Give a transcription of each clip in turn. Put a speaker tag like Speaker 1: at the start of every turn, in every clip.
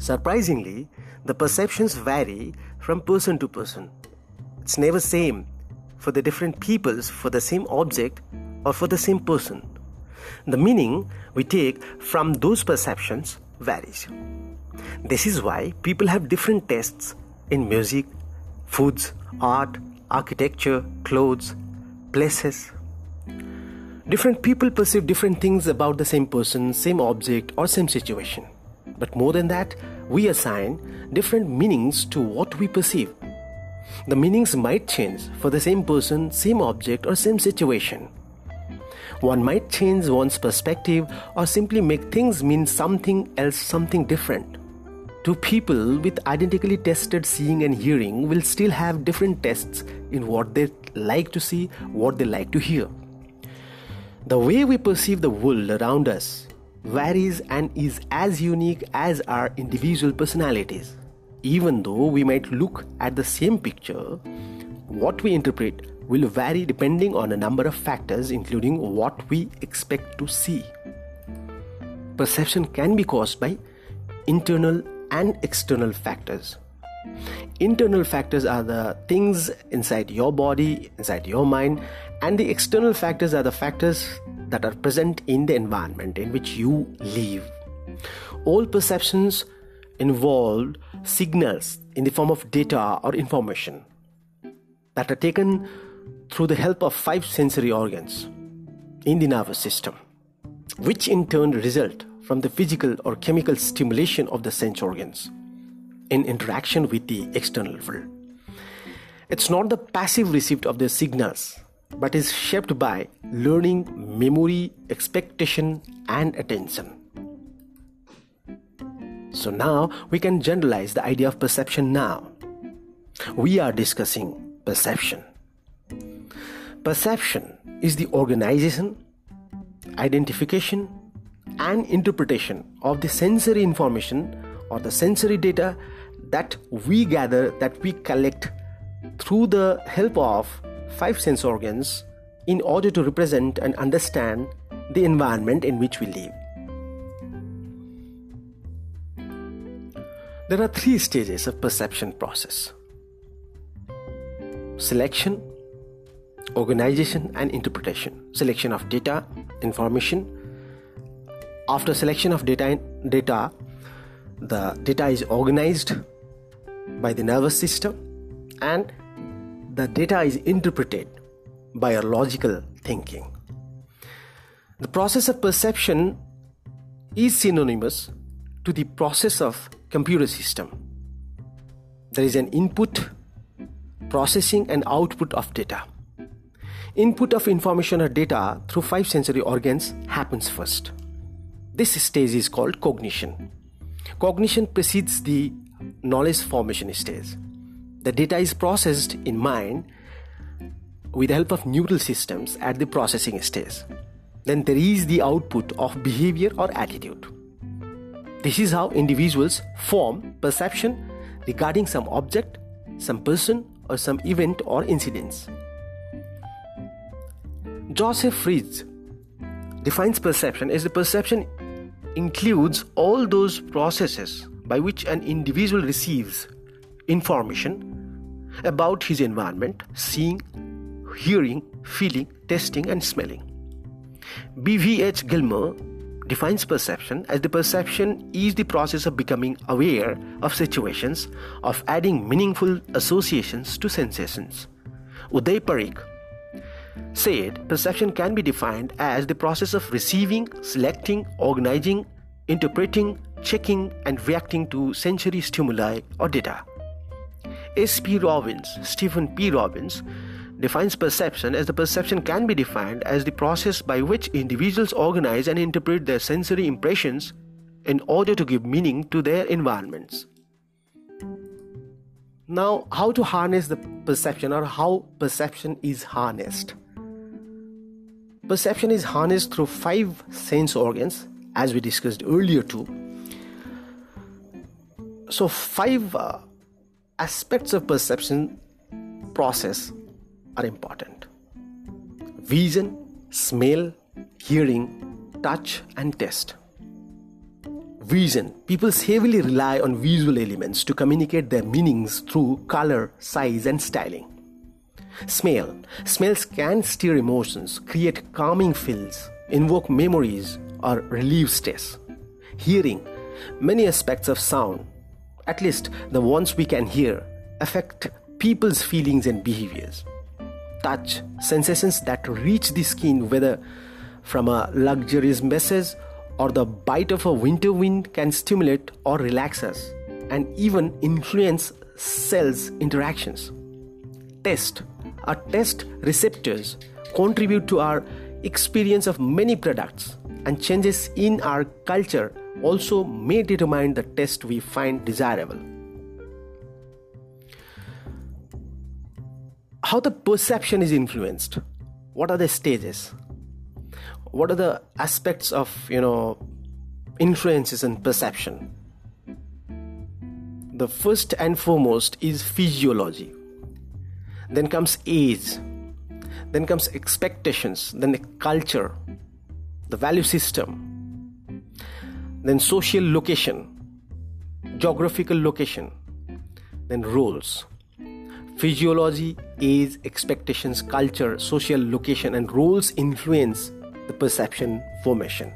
Speaker 1: Surprisingly, the perceptions vary from person to person. It's never same for the different peoples for the same object or for the same person. The meaning we take from those perceptions varies. This is why people have different tastes in music, foods, art, architecture, clothes, places. Different people perceive different things about the same person, same object, or same situation. But more than that, we assign different meanings to what we perceive. The meanings might change for the same person, same object, or same situation. One might change one's perspective or simply make things mean something else, something different. Two people with identically tested seeing and hearing will still have different tests in what they like to see, what they like to hear. The way we perceive the world around us varies and is as unique as our individual personalities. Even though we might look at the same picture, what we interpret will vary depending on a number of factors, including what we expect to see. Perception can be caused by internal and external factors. Internal factors are the things inside your body, inside your mind, and the external factors are the factors that are present in the environment in which you live. All perceptions involve signals in the form of data or information that are taken through the help of five sensory organs in the nervous system, which in turn result from the physical or chemical stimulation of the sense organs in interaction with the external world. It's not the passive receipt of the signals, but is shaped by learning, memory, expectation, and attention. So now we can generalize the idea of perception now. We are discussing perception. Perception is the organization, identification, and interpretation of the sensory information or the sensory data that we gather, that we collect through the help of five sense organs in order to represent and understand the environment in which we live. There are three stages of perception process. Selection, organization and interpretation selection of data information after selection of data data the data is organized by the nervous system and the data is interpreted by a logical thinking the process of perception is synonymous to the process of computer system there is an input processing and output of data Input of information or data through five sensory organs happens first. This stage is called cognition. Cognition precedes the knowledge formation stage. The data is processed in mind with the help of neural systems at the processing stage. Then there is the output of behavior or attitude. This is how individuals form perception regarding some object, some person, or some event or incidents. Joseph Reitz defines perception as the perception includes all those processes by which an individual receives information about his environment, seeing, hearing, feeling, tasting, and smelling. B.V.H. Gilmer defines perception as the perception is the process of becoming aware of situations, of adding meaningful associations to sensations. Udai Pareek said, perception can be defined as the process of receiving, selecting, organizing, interpreting, checking, and reacting to sensory stimuli or data. S.P. Robbins, Stephen P. Robbins, defines perception as the perception can be defined as the process by which individuals organize and interpret their sensory impressions in order to give meaning to their environments. Now, how to harness the perception or how perception is harnessed? Perception is harnessed through five sense organs, as we discussed earlier, too. So, five uh, aspects of perception process are important vision, smell, hearing, touch, and taste. Vision. People heavily rely on visual elements to communicate their meanings through color, size, and styling. Smell. Smells can stir emotions, create calming feels, invoke memories, or relieve stress. Hearing. Many aspects of sound, at least the ones we can hear, affect people's feelings and behaviors. Touch. Sensations that reach the skin, whether from a luxurious message or the bite of a winter wind can stimulate or relax us and even influence cells interactions. Taste. Our taste receptors contribute to our experience of many products and changes in our culture also may determine the test we find desirable. How the perception is influenced. What are the stages? what are the aspects of you know influences and perception the first and foremost is physiology then comes age then comes expectations then the culture the value system then social location geographical location then roles physiology age expectations culture social location and roles influence the perception formation.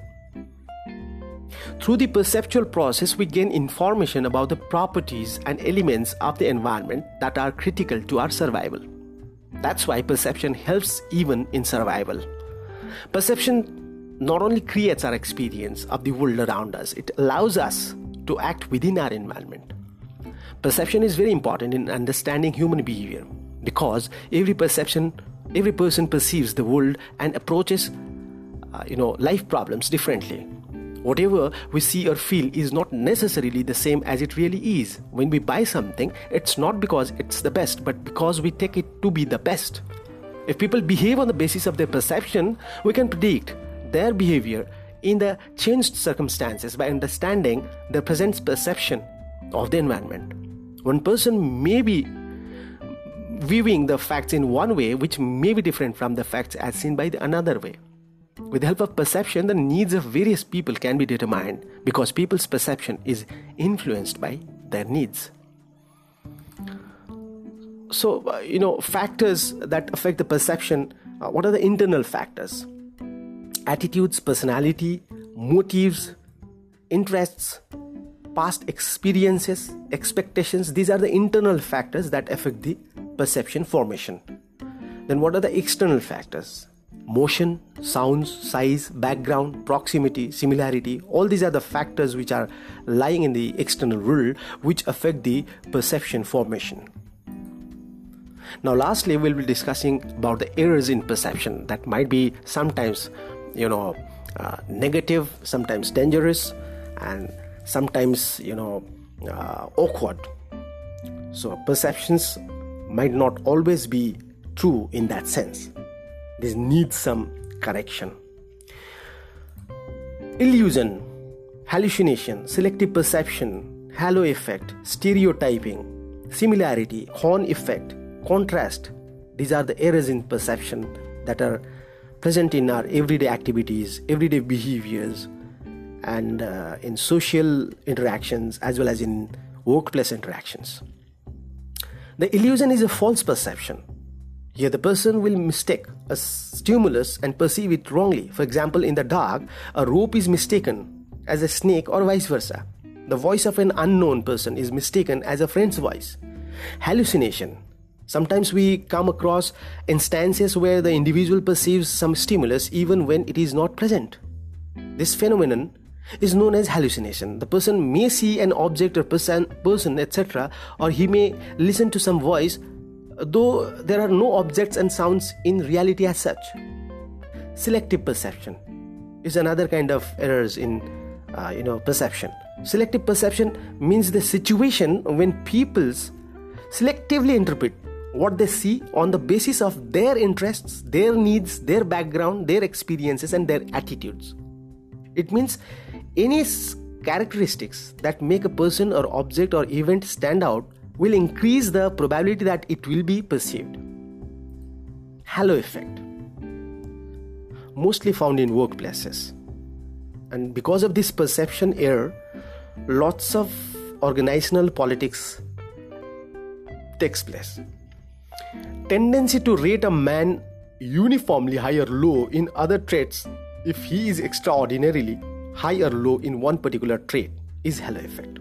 Speaker 1: Through the perceptual process, we gain information about the properties and elements of the environment that are critical to our survival. That's why perception helps even in survival. Perception not only creates our experience of the world around us, it allows us to act within our environment. Perception is very important in understanding human behavior because every perception, every person perceives the world and approaches uh, you know life problems differently. Whatever we see or feel is not necessarily the same as it really is. When we buy something it's not because it's the best but because we take it to be the best. If people behave on the basis of their perception we can predict their behavior in the changed circumstances by understanding the present perception of the environment one person may be viewing the facts in one way which may be different from the facts as seen by the another way with the help of perception, the needs of various people can be determined because people's perception is influenced by their needs. So, uh, you know, factors that affect the perception uh, what are the internal factors? Attitudes, personality, motives, interests, past experiences, expectations. These are the internal factors that affect the perception formation. Then, what are the external factors? motion, sounds, size, background, proximity, similarity, all these are the factors which are lying in the external world which affect the perception formation. Now, lastly, we'll be discussing about the errors in perception that might be sometimes, you know, uh, negative, sometimes dangerous, and sometimes, you know, uh, awkward. So, perceptions might not always be true in that sense. This needs some correction. Illusion, hallucination, selective perception, halo effect, stereotyping, similarity, horn effect, contrast. These are the errors in perception that are present in our everyday activities, everyday behaviors, and uh, in social interactions as well as in workplace interactions. The illusion is a false perception here, the person will mistake a stimulus and perceive it wrongly. For example, in the dark, a rope is mistaken as a snake or vice versa. The voice of an unknown person is mistaken as a friend's voice. Hallucination. Sometimes we come across instances where the individual perceives some stimulus even when it is not present. This phenomenon is known as hallucination. The person may see an object or person, person etc., or he may listen to some voice though there are no objects and sounds in reality as such. Selective perception is another kind of errors in uh, you know perception. Selective perception means the situation when peoples selectively interpret what they see on the basis of their interests, their needs, their background, their experiences, and their attitudes. It means any characteristics that make a person or object or event stand out will increase the probability that it will be perceived. Halo effect, mostly found in workplaces. And because of this perception error, lots of organizational politics takes place. Tendency to rate a man uniformly high or low in other traits if he is extraordinarily high or low in one particular trait is halo effect.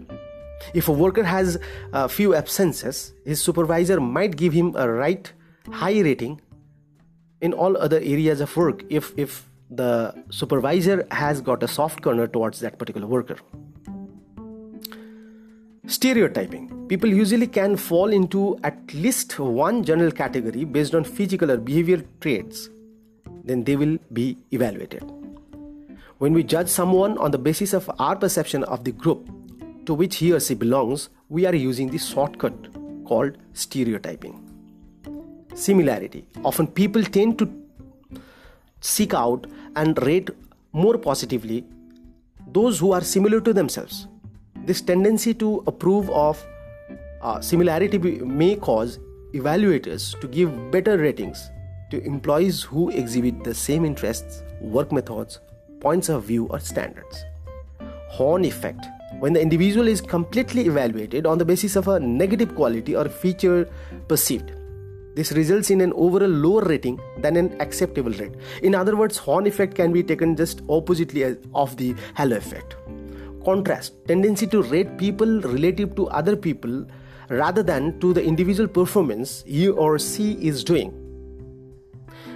Speaker 1: If a worker has a few absences, his supervisor might give him a right high rating in all other areas of work if, if the supervisor has got a soft corner towards that particular worker. Stereotyping. People usually can fall into at least one general category based on physical or behavioral traits, then they will be evaluated. When we judge someone on the basis of our perception of the group to which he or she belongs, we are using the shortcut called stereotyping. Similarity. Often people tend to seek out and rate more positively those who are similar to themselves this tendency to approve of uh, similarity may cause evaluators to give better ratings to employees who exhibit the same interests, work methods, points of view, or standards. Horn effect when the individual is completely evaluated on the basis of a negative quality or feature perceived. This results in an overall lower rating than an acceptable rate. In other words, horn effect can be taken just oppositely of the halo effect contrast tendency to rate people relative to other people rather than to the individual performance he or she is doing.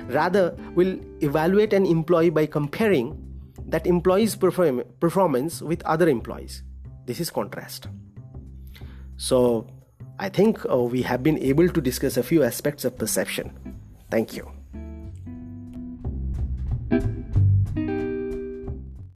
Speaker 1: Rather we'll evaluate an employee by comparing that employee's perform- performance with other employees. This is contrast. So i think uh, we have been able to discuss a few aspects of perception. Thank you